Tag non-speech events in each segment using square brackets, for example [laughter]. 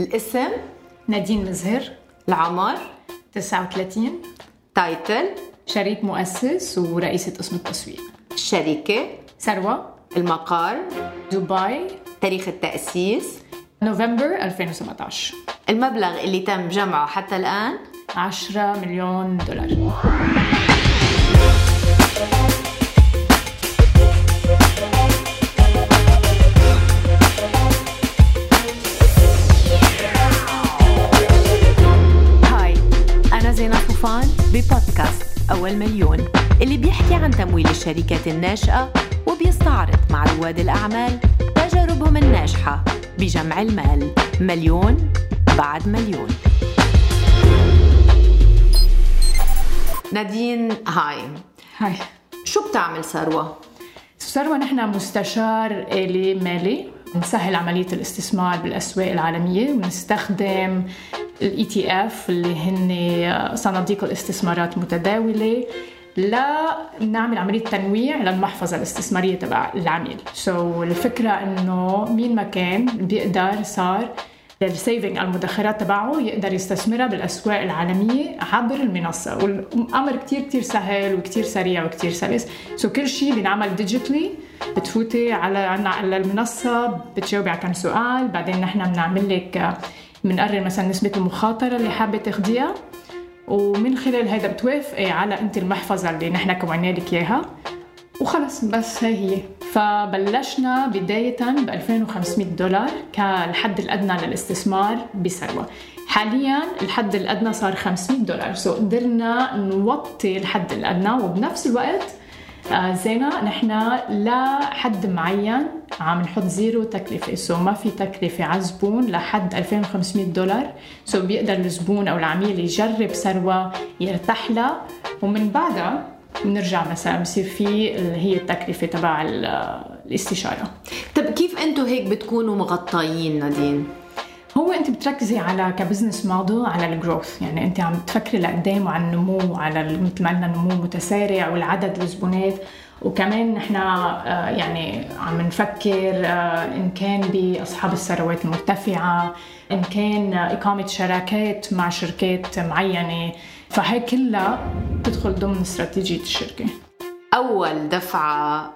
الاسم نادين مزهر العمر 39 تايتل شريك مؤسس ورئيسة قسم التسويق. الشركة ثروة المقر دبي. تاريخ التأسيس نوفمبر 2017 المبلغ اللي تم جمعه حتى الآن؟ 10 مليون دولار. أول مليون اللي بيحكي عن تمويل الشركات الناشئة وبيستعرض مع رواد الأعمال تجاربهم الناجحة بجمع المال. مليون بعد مليون. نادين هاي. هاي. شو بتعمل ثروة؟ ثروة نحن مستشار آلي مالي. نسهل عملية الاستثمار بالأسواق العالمية ونستخدم ال ETF اللي هن صناديق الاستثمارات المتداولة لنعمل عملية تنويع للمحفظة الاستثمارية تبع العميل. so, الفكرة إنه مين ما كان بيقدر صار ال saving المدخرات تبعه يقدر يستثمرها بالأسواق العالمية عبر المنصة. والأمر كتير كتير سهل وكتير سريع وكتير سلس. so كل شيء بينعمل digitally بتفوتي على على المنصة بتجاوبي على كم سؤال. بعدين نحن بنعمل لك بنقرر مثلا نسبة المخاطرة اللي حابة تاخديها. ومن خلال هيدا بتوافقي على أنت المحفظة اللي نحن كونا لك إياها. وخلص بس هي هي. فبلشنا بداية ب 2500 دولار كالحد الأدنى للاستثمار بثروة. حاليا الحد الأدنى صار 500 دولار. سو قدرنا نوطي الحد الأدنى وبنفس الوقت آه زينة نحن لحد معين عم نحط zero تكلفة. so ما في تكلفة على الزبون لحد 2500 دولار. so بيقدر الزبون أو العميل يجرب ثروة يرتاح لها. ومن بعدها بنرجع مثلا بصير في هي التكلفة تبع الاستشارة. طب كيف أنتم هيك بتكونوا مغطيين نادين؟ هو انت بتركزي على ك business model على ال growth يعني انت عم تفكري لقدام وعلى النمو على مثل ما قلنا النمو متسارع والعدد الزبونات. وكمان نحن يعني عم نفكر إن كان بأصحاب الثروات المرتفعة إن كان إقامة شراكات مع شركات معينة. فهي كلها تدخل ضمن استراتيجية الشركة. أول دفعة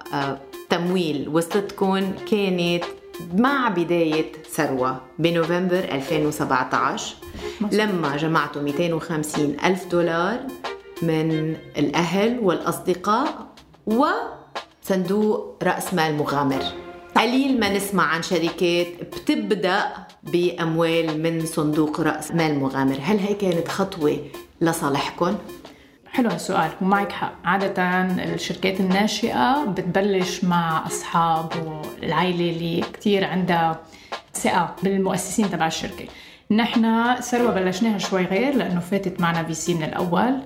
تمويل وصلتكم كانت مع بداية ثروة بنوفمبر 2017 مصر. لما جمعتوا 250 ألف دولار من الأهل والأصدقاء وصندوق رأس مال مغامر قليل ما نسمع عن شركات بتبدأ بأموال من صندوق رأس مال مغامر هل هي كانت خطوة لصالحكم؟ حلو السؤال ومعك حق. عادة الشركات الناشئة بتبلش مع أصحاب والعائلة اللي كتير عندها ثقة بالمؤسسين تبع الشركة. نحن ثروة بلشناها شوي غير لأنه فاتت معنا VC من الأول.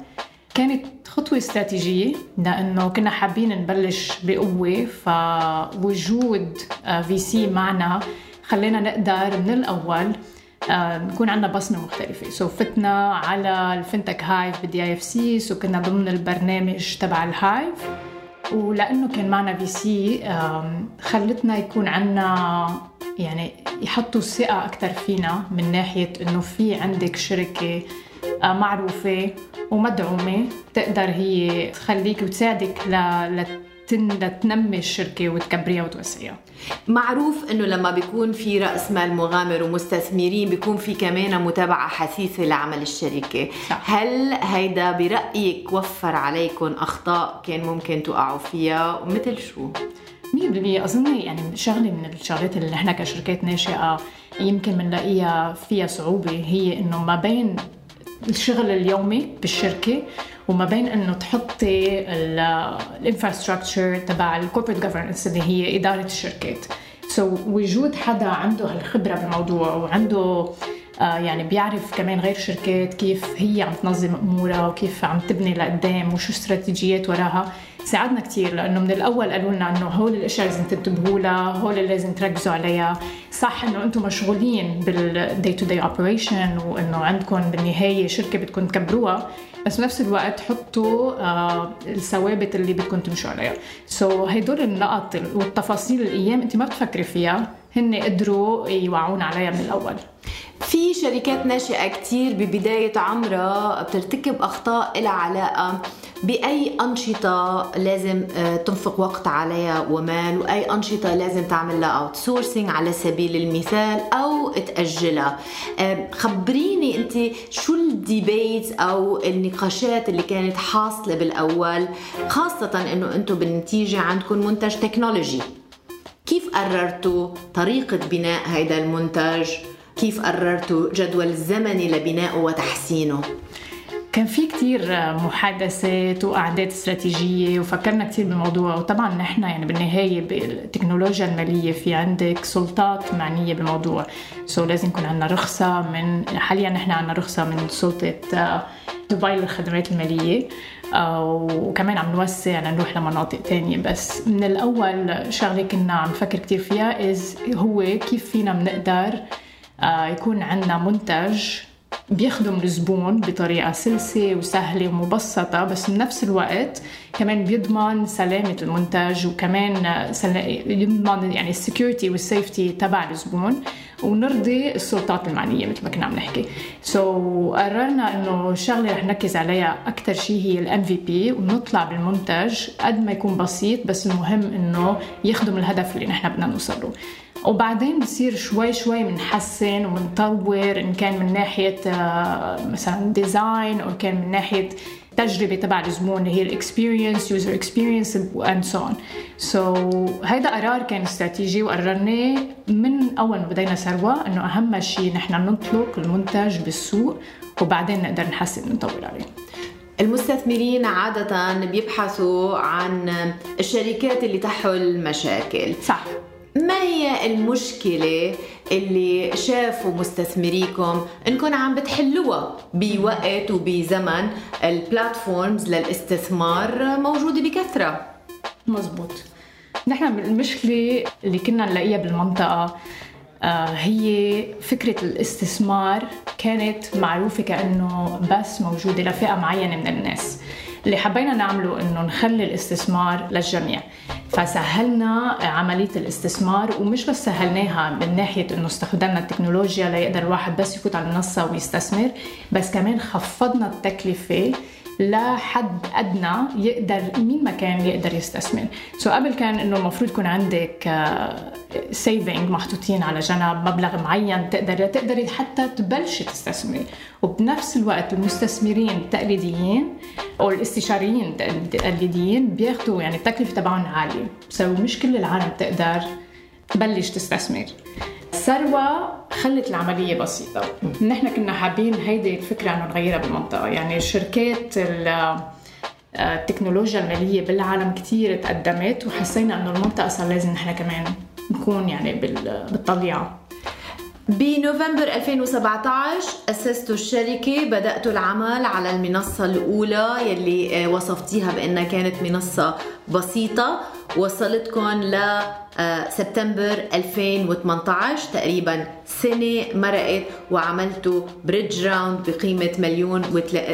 كانت خطوة استراتيجية لأنه كنا حابين نبلش بقوة فوجود VC معنا خلينا نقدر من الأول نكون عندنا بصمة مختلفة. so فتنا على ال FinTech Hive ب DIFC so كنا ضمن البرنامج تبع ال Hive ولأنه كان معنا VC خلتنا يكون عندنا يعني يحطوا الثقة أكثر فينا من ناحية إنه في عندك شركة معروفة ومدعومة تقدر هي تخليك وتساعدك لتنمي الشركة وتكبريها وتوسعيها. معروف إنه لما بيكون في رأس مال مغامر ومستثمرين بيكون في كمان متابعة حثيثة لعمل الشركة. صح. هل هيدا برأيك وفر عليكم أخطاء كان ممكن توقعوا فيها؟ ومثل شو؟ 100% أظن يعني شغلة من الشغلات اللي نحن كشركات ناشئة يمكن بنلاقيها فيها صعوبة هي إنه ما بين الشغل اليومي بالشركة وما بين إنه تحطي ال infrastructure تبع ال corporate governance اللي هي إدارة الشركات. so, وجود حدا عنده هالخبرة بالموضوع وعنده آه يعني بيعرف كمان غير شركات كيف هي عم تنظم أمورها وكيف عم تبني لقدام وشو استراتيجيات وراها ساعدنا كثير لأنه من الأول قالوا لنا إنه هول الأشياء لازم تنتبهوا لها هول اللي لازم تركزوا عليها. صح إنه أنتم مشغولين بال day to day operation وإنه عندكم بالنهاية شركة بدكم تكبروها بس بنفس الوقت حطوا آه الثوابت اللي بدكم تمشوا عليها. so, هدول النقط والتفاصيل الأيام أنت ما بتفكري فيها هن قدروا يوعونا عليها من الأول. في شركات ناشئة كتير ببداية عمرها بترتكب أخطاء لها علاقة بأي أنشطة لازم آه، تنفق وقت عليها ومال وأي أنشطة لازم تعمل لها outsourcing على سبيل المثال أو تأجلها. آه، خبريني أنت شو ال debates أو النقاشات اللي كانت حاصلة بالأول خاصة أنه أنتم بالنتيجة عندكم منتج تكنولوجي كيف قررتوا طريقة بناء هذا المنتج؟ كيف قررتوا جدول الزمني لبنائه وتحسينه؟ كان في كتير محادثات وقعدات استراتيجية وفكرنا كتير بالموضوع. وطبعا نحن يعني بالنهاية بالتكنولوجيا المالية في عندك سلطات معنية بالموضوع. سو so لازم يكون عندنا رخصة من حاليا نحن عندنا رخصة من سلطة آه، دبي للخدمات المالية. آه، وكمان عم نوسع لنروح لمناطق تانية. بس من الأول شغلة كنا عم نفكر كتير فيها إز هو كيف فينا بنقدر يكون عندنا منتج بيخدم الزبون بطريقة سلسة وسهلة ومبسطة بس بنفس الوقت كمان بيضمن سلامة المنتج وكمان يضمن يعني ال security وال safety تبع الزبون. ونرضي السلطات المعنية مثل ما كنا عم نحكي. so, قررنا إنه الشغلة رح نركز عليها أكثر شيء هي ال MVP ونطلع بالمنتج قد ما يكون بسيط بس المهم إنه يخدم الهدف اللي نحن بدنا نوصل له. وبعدين بصير شوي شوي بنحسن وبنطور إن كان من ناحية آه، مثلا design أو كان من ناحية التجربه تبع الزبون اللي هي ال experience user experience and so on so هيدا قرار كان استراتيجي وقررناه من أول ما بدينا ثروة إنه أهم شيء نحن نطلق المنتج بالسوق وبعدين نقدر نحسن نطور عليه. المستثمرين عادة بيبحثوا عن الشركات اللي تحل مشاكل. صح. ما هي المشكلة اللي شافوا مستثمريكم انكم عم بتحلوها بوقت وبزمن؟ البلاتفورمز للاستثمار موجودة بكثرة. مزبوط. نحن المشكلة اللي كنا نلاقيها بالمنطقة آه، هي فكرة الاستثمار كانت معروفة كأنه بس موجودة لفئة معينة من الناس. اللي حبينا نعمله إنه نخلي الاستثمار للجميع. فسهلنا عملية الاستثمار ومش بس سهلناها من ناحية إنه استخدمنا التكنولوجيا ليقدر الواحد بس يفوت على المنصة ويستثمر بس كمان خفضنا التكلفة لحد أدنى يقدر مين ما كان يقدر يستثمر؟ so قبل كان إنه المفروض يكون عندك saving آه، محطوطين على جنب مبلغ معين تقدر تقدري حتى تبلشي تستثمري وبنفس الوقت المستثمرين التقليديين أو الاستشاريين التقليديين بياخذوا يعني التكلفة تبعهم عالية. بسبب مش كل العالم تقدر تبلش تستثمر. ثروة خلت العملية بسيطة. نحن كنا حابين هيدي الفكرة إنه نغيرها بالمنطقة. يعني شركات التكنولوجيا المالية بالعالم كتير تقدمت وحسينا إنه المنطقة صار لازم نحن كمان نكون يعني بالطليعة بنوفمبر 2017 أسستوا الشركة بدأتوا العمل على المنصة الأولى يلي آه، وصفتيها بأنها كانت منصة بسيطة. وصلتكم ل آه، سبتمبر 2018 تقريبا سنة مرقت وعملتوا bridge round بقيمة مليون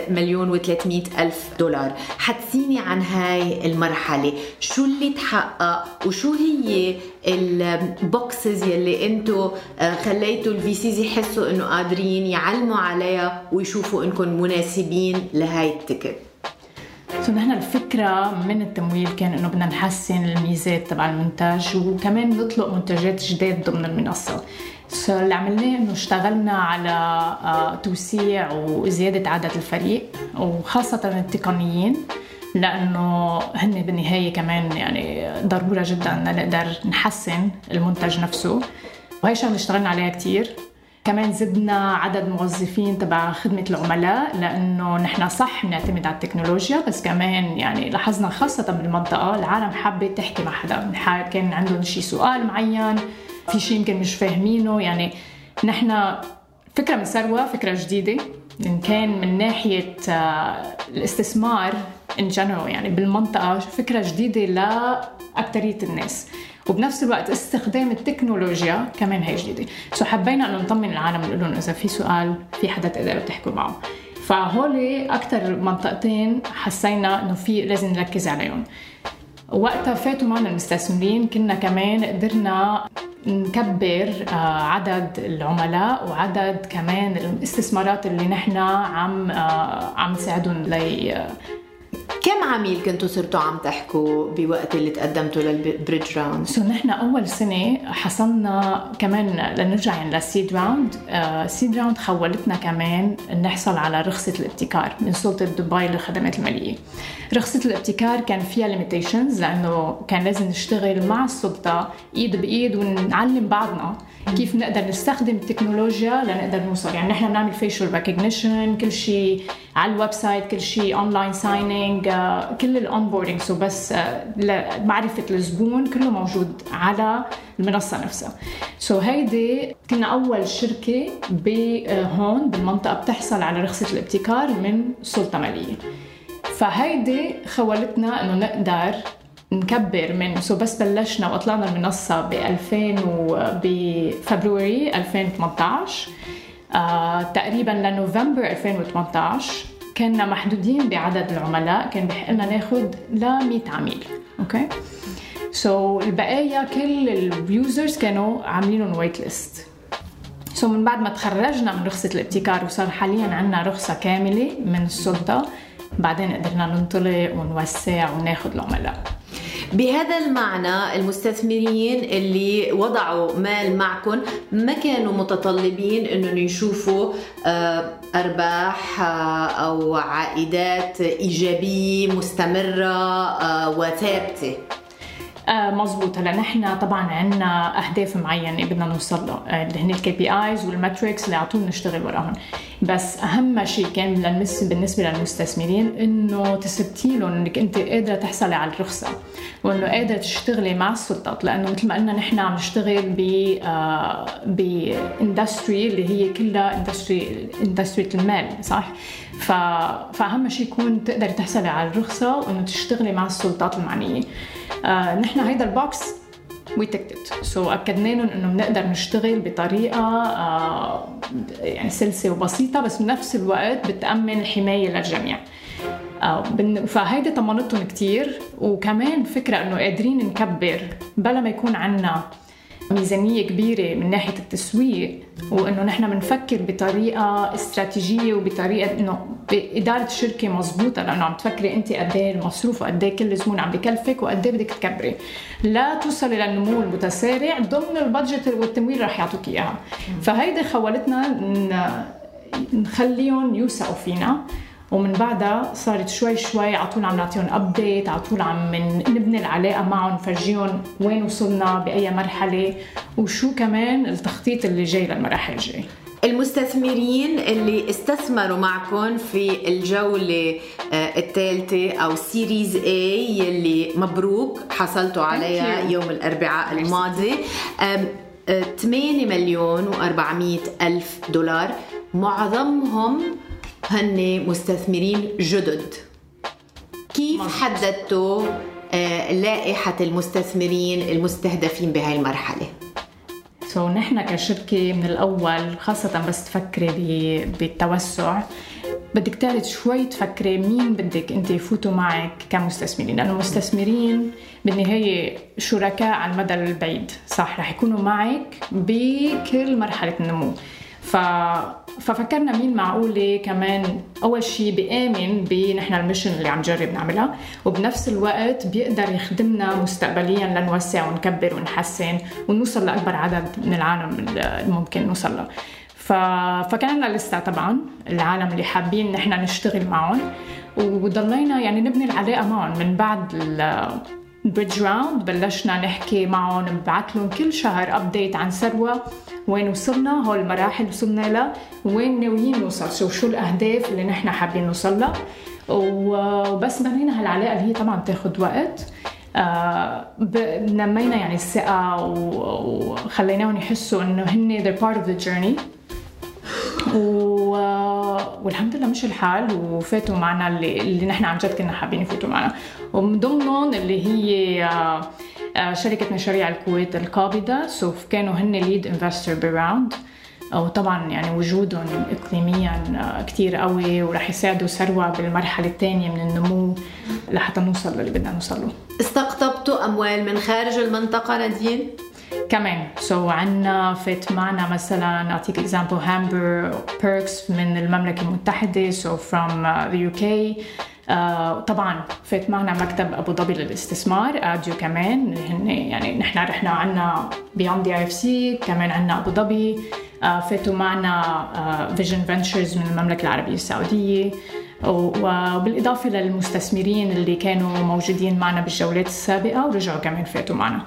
مليون و300 ألف دولار. حدثيني عن هاي المرحلة. شو اللي تحقق؟ وشو هي ال boxes يلي انتو آه، خليتوا ال VCs يحسوا إنه قادرين يعلموا عليها ويشوفوا انكم مناسبين لهاي ال ticket؟ so نحن الفكرة من التمويل كان إنه بدنا نحسن الميزات تبع المنتج وكمان نطلق منتجات جداد ضمن المنصة. so اللي عملناه إنه اشتغلنا على آه، توسيع وزيادة عدد الفريق وخاصة التقنيين لأنه هن بالنهاية كمان يعني ضرورة جدا نقدر نحسن المنتج نفسه. وهي شغلة اشتغلنا عليها كثير كمان زدنا عدد موظفين تبع خدمة العملاء لأنه نحن صح بنعتمد على التكنولوجيا بس كمان يعني لاحظنا خاصة بالمنطقة العالم حابة تحكي مع حدا كان عندهم شي سؤال معين في شيء يمكن مش فاهمينه يعني نحن فكرة من ثروة فكرة جديدة إن كان من ناحية آه، الاستثمار in general يعني بالمنطقة فكرة جديدة لأكثرية الناس. وبنفس الوقت استخدام التكنولوجيا كمان هي جديدة. سو حبينا إنه نطمن العالم نقول لهم إذا في سؤال في حدا تقدروا تحكوا معه. فهول أكثر منطقتين حسينا إنه في لازم نركز عليهم. وقتها فاتوا معنا المستثمرين كنا كمان قدرنا نكبر آه، عدد العملاء وعدد كمان الاستثمارات اللي نحن عم آه، عم نساعدهم لي كم عميل كنتوا صرتوا عم تحكوا بوقت اللي تقدمتوا لل bridge round؟ so نحن أول سنة حصلنا كمان لنرجع يعني لل seed round seed round خولتنا كمان نحصل على رخصة الابتكار من سلطة دبي للخدمات المالية. رخصة الابتكار كان فيها limitations لأنه كان لازم نشتغل مع السلطة إيد بإيد ونعلم بعضنا كيف نقدر نستخدم التكنولوجيا لنقدر نوصل يعني نحن بنعمل facial recognition كل شيء على ال website كل شيء online signing كل ال onboarding so بس آه، لمعرفه الزبون كله موجود على المنصة نفسها. so so هيدي كنا أول شركة بهون آه، بالمنطقة بتحصل على رخصة الابتكار من سلطة مالية. فهيدي خولتنا إنه نقدر نكبر من so بس بلشنا وطلعنا المنصة ب 2000 و ب February 2018 آه تقريبا لنوفمبر 2018 كنا محدودين بعدد العملاء كان بحق لنا ناخذ ل 100 عميل. okay so so, البقايا كل ال users كانوا عاملينهم waitlist so من بعد ما تخرجنا من رخصة الابتكار وصار حاليا عندنا رخصة كاملة من السلطة بعدين قدرنا ننطلق ونوسع وناخذ العملاء. بهذا المعنى المستثمرين اللي وضعوا مال معكم ما كانوا متطلبين إنهم يشوفوا آه، أرباح آه، أو عائدات إيجابية مستمرة آه، وثابتة. آه مزبوط هلا نحن طبعا عندنا أهداف معينة بدنا نوصل له. آه، اللي هن ال KPIs وال metrics اللي على طول نشتغل وراهم بس أهم شيء كان للمس بالنسبة للمستثمرين إنه تثبتي لهم إنك أنت قادرة تحصلي على الرخصة. وإنه قادرة تشتغلي مع السلطات. لأنه مثل ما قلنا نحن عم نشتغل ب آه ب industry اللي هي كلها industry industry المال صح؟ ف... فأهم شيء يكون تقدري تحصلي على الرخصة وإنه تشتغلي مع السلطات المعنية. آه نحن هيدا ال box we ticked it so أكدنا لهم إنه بنقدر نشتغل بطريقة آه يعني سلسة وبسيطة بس بنفس الوقت بتأمن الحماية للجميع. آه فهيدي طمنتهم كثير وكمان فكرة إنه قادرين نكبر بلا ما يكون عندنا ميزانية كبيرة من ناحية التسويق وإنه نحن بنفكر بطريقة استراتيجية وبطريقة إنه بإدارة الشركة مضبوطة لأنه عم تفكري أنت قد إيه المصروف وقد إيه كل زبون عم بكلفك وقد إيه بدك تكبري. لا توصلي للنمو المتسارع ضمن البادجت والتمويل رح يعطوك إياها. فهيدي خولتنا نخليهم يوثقوا فينا. ومن بعدها صارت شوي شوي على طول عم نعطيهم update على طول عم نبني العلاقة معهم نفرجيهم وين وصلنا بأي مرحلة وشو كمان التخطيط اللي جاي للمراحل الجاية. المستثمرين اللي استثمروا معكم في الجولة آه، الثالثة أو Series A يلي مبروك حصلتوا عليها يوم الأربعاء الماضي. 8 آه، مليون و400 ألف دولار. معظمهم هن مستثمرين جدد. كيف حددتوا آه، لائحة المستثمرين المستهدفين بهاي المرحلة؟ سو so, نحن كشركة من الأول خاصة بس تفكري بالتوسع بدك تعرف شوي تفكري مين بدك أنت يفوتوا معك كمستثمرين. لأنه المستثمرين بالنهاية شركاء على المدى البعيد صح؟ رح يكونوا معك بكل مرحلة النمو. ف... ففكرنا مين معقولة كمان أول شيء بآمن بنحن المشن اللي عم نجرب نعملها وبنفس الوقت بيقدر يخدمنا مستقبليا لنوسع ونكبر ونحسن ونوصل لأكبر عدد من العالم الممكن نوصل له. ف... فكان لنا لسه طبعا العالم اللي حابين نحن نشتغل معهم وضلينا يعني نبني العلاقة معهم من بعد bridge round بلشنا نحكي معهم نبعث لهم كل شهر update عن ثروة وين وصلنا هول المراحل وصلنا لها وين ناويين نوصل شو الأهداف اللي نحن حابين نوصل لها. وبس بنينا هالعلاقة اللي هي طبعا بتاخذ وقت. آه نمينا يعني الثقة وخليناهم يحسوا إنه هن they're part of the journey. و... والحمد لله مشي الحال وفاتوا معنا اللي, اللي نحن عن جد كنا حابين يفوتوا معنا. ومن ضمنهم اللي هي آه، آه، شركة مشاريع الكويت القابضة so كانوا هن lead investor ب round وطبعا يعني وجودهم اقليميا آه، كتير قوي ورح يساعدوا ثروة بالمرحلة الثانية من النمو لحتى نوصل للي بدنا نوصل له. استقطبتوا أموال من خارج المنطقة نادين؟ كمان. so so عنا فات معنا مثلا اعطيك example Humphreys Perks من المملكة المتحدة so from the UK طبعا فات معنا مكتب أبو ظبي للاستثمار ADIO كمان. هن يعني نحن رحنا عنا beyond DIFC كمان عنا أبو ظبي. آه, فاتوا معنا Vision آه, Ventures من المملكة العربية السعودية. وبالإضافة للمستثمرين اللي كانوا موجودين معنا بالجولات السابقة ورجعوا كمان فاتوا معنا.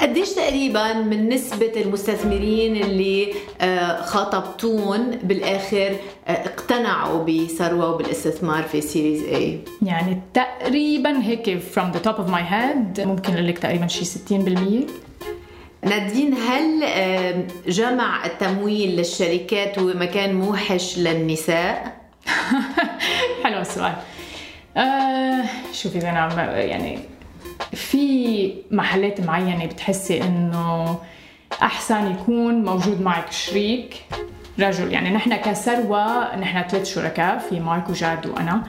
قديش تقريبا من نسبة المستثمرين اللي آه، خاطبتون بالآخر آه، اقتنعوا بثروة وبالاستثمار في سيريز اي يعني تقريبا هيك from the top of my head ممكن أقول لك تقريبا شي 60% نادين هل آه، جمع التمويل للشركات هو مكان موحش للنساء؟ [laughs] حلو السؤال. آه شوفي زينب يعني في محلات معينة بتحسي إنه أحسن يكون موجود معك شريك؟ رجل يعني نحن كثروة نحن ثلاث شركاء في مارك وجاد وأنا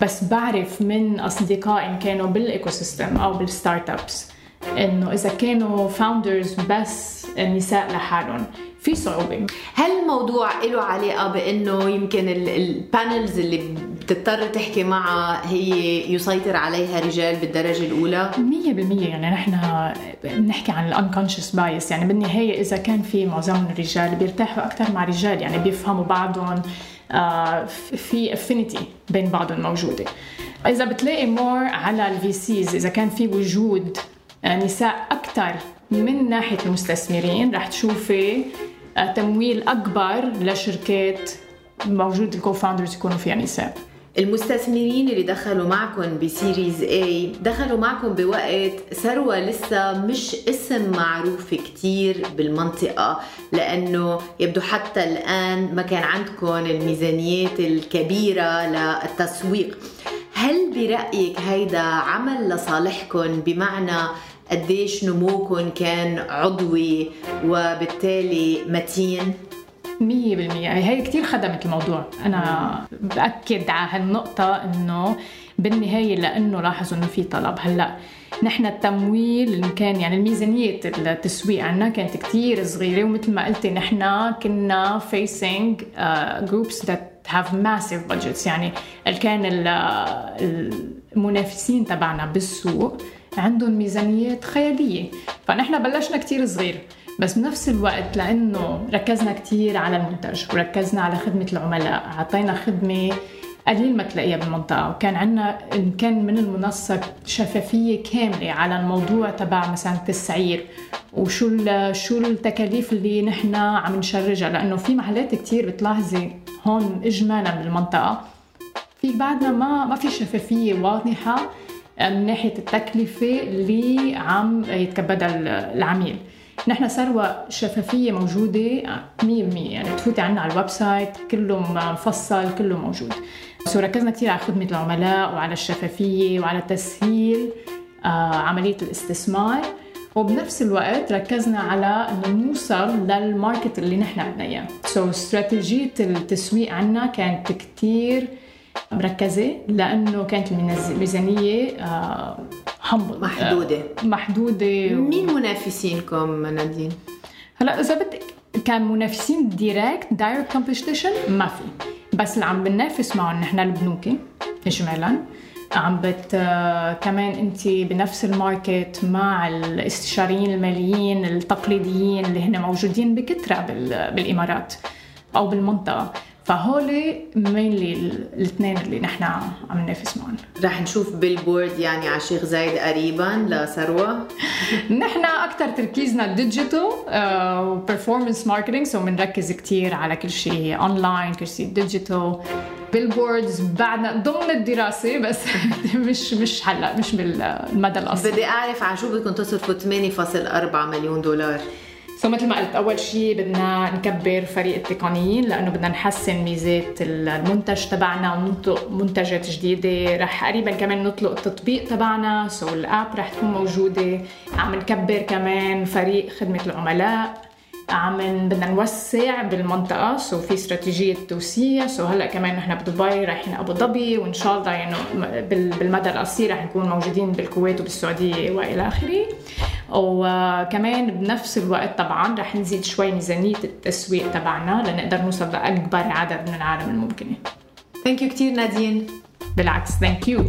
بس بعرف من اصدقائي كانوا بال ecosystem أو بال startups إنه إذا كانوا founders بس النساء لحالهم. في صعوبة. هل الموضوع له علاقة بإنه يمكن ال panels اللي بتضطر تحكي معها هي يسيطر عليها رجال بالدرجة الأولى؟ 100% يعني نحن بنحكي عن ال unconscious bias يعني بالنهاية إذا كان في معظمهم الرجال بيرتاحوا أكثر مع رجال يعني بيفهموا بعضهم آه، في affinity بين بعضهم موجودة. إذا بتلاقي more على ال VCs إذا كان في وجود آه، نساء أكثر من ناحية المستثمرين رح تشوفي آه، تمويل أكبر لشركات موجود ال co-founders يكونوا فيها نساء. المستثمرين اللي دخلوا معكم ب Series A دخلوا معكم بوقت ثروة لسه مش اسم معروف كتير بالمنطقة لأنه يبدو حتى الآن ما كان عندكم الميزانيات الكبيرة للتسويق هل برأيك هيدا عمل لصالحكم بمعنى قديش نموكم كان عضوي وبالتالي متين؟ مية بالمية. هي كتير خدمت الموضوع. أنا بأكد على هالنقطة إنه بالنهاية لأنه لاحظوا إنه في طلب. هلأ نحن التمويل اللي كان يعني الميزانية التسويق عنا كانت كتير صغيرة ومثل ما قلتي نحن كنا facing uh, groups that have massive budgets. يعني كان المنافسين تبعنا بالسوق عندهم ميزانيات خيالية. فنحن بلشنا كتير صغير. بس بنفس الوقت لأنه ركزنا كتير على المنتج وركزنا على خدمة العملاء عطينا خدمة قليل ما تلاقيها بالمنطقة. وكان عندنا إن كان من المنصة شفافية كاملة على الموضوع تبع مثلا التسعير. وشو شو التكاليف اللي نحن عم نشرجها؟ لأنه في محلات كتير بتلاحظي هون إجمالا بالمنطقة. في بعدنا ما ما في شفافية واضحة من ناحية التكلفة اللي عم يتكبدها العميل. نحن ثروة شفافية موجودة 100% يعني تفوتي عنا على ال website كله مفصل كله موجود. so ركزنا كثير على خدمة العملاء وعلى الشفافية وعلى تسهيل آه، عملية الاستثمار. وبنفس الوقت ركزنا على إنه نوصل لل market اللي نحن بدنا إياه. so استراتيجية التسويق عنا كانت كثير مركزة لأنه كانت الميزانية حمض محدودة. آه، محدودة. مين منافسينكم نادين؟ هلا إذا بدك كان منافسين direct direct competition ما في. بس اللي عم بننافس معهم نحن البنوك اجمالا. عم بت آه، كمان أنت بنفس ال market مع الاستشاريين الماليين التقليديين اللي هن موجودين بكثره بالإمارات أو بالمنطقة. فهول mainly الاثنين اللي نحن عم ننافس معهم رح نشوف billboard يعني على شيخ زايد قريبا لثروة. [laughs] نحن أكثر تركيزنا digital و performance marketing so بنركز كثير على كل شيء. اونلاين كل شيء digital billboards بعدنا ضمن الدراسة بس [laughs] مش مش هلا مش بالمدى القصير. بدي أعرف على شو بدكم تصرفوا؟ 8.4 مليون دولار. so مثل ما قلت أول شيء بدنا نكبر فريق التقنيين لأنه بدنا نحسن ميزات المنتج تبعنا ونطلق منتجات جديدة. رح قريبا كمان نطلق التطبيق تبعنا. so ال app رح تكون موجودة. عم نكبر كمان فريق خدمة العملاء. عم بدنا نوسع بالمنطقة. so في استراتيجية توسيع. so هلأ كمان نحن بدبي رايحين أبو ظبي. وإن شاء الله يعني بالمدى القصير رح نكون موجودين بالكويت وبالسعودية وإلى آخره. وكمان بنفس الوقت طبعا رح نزيد شوي ميزانية التسويق تبعنا لنقدر نوصل لأكبر عدد من العالم الممكنة. thank you كثير نادين. بالعكس thank you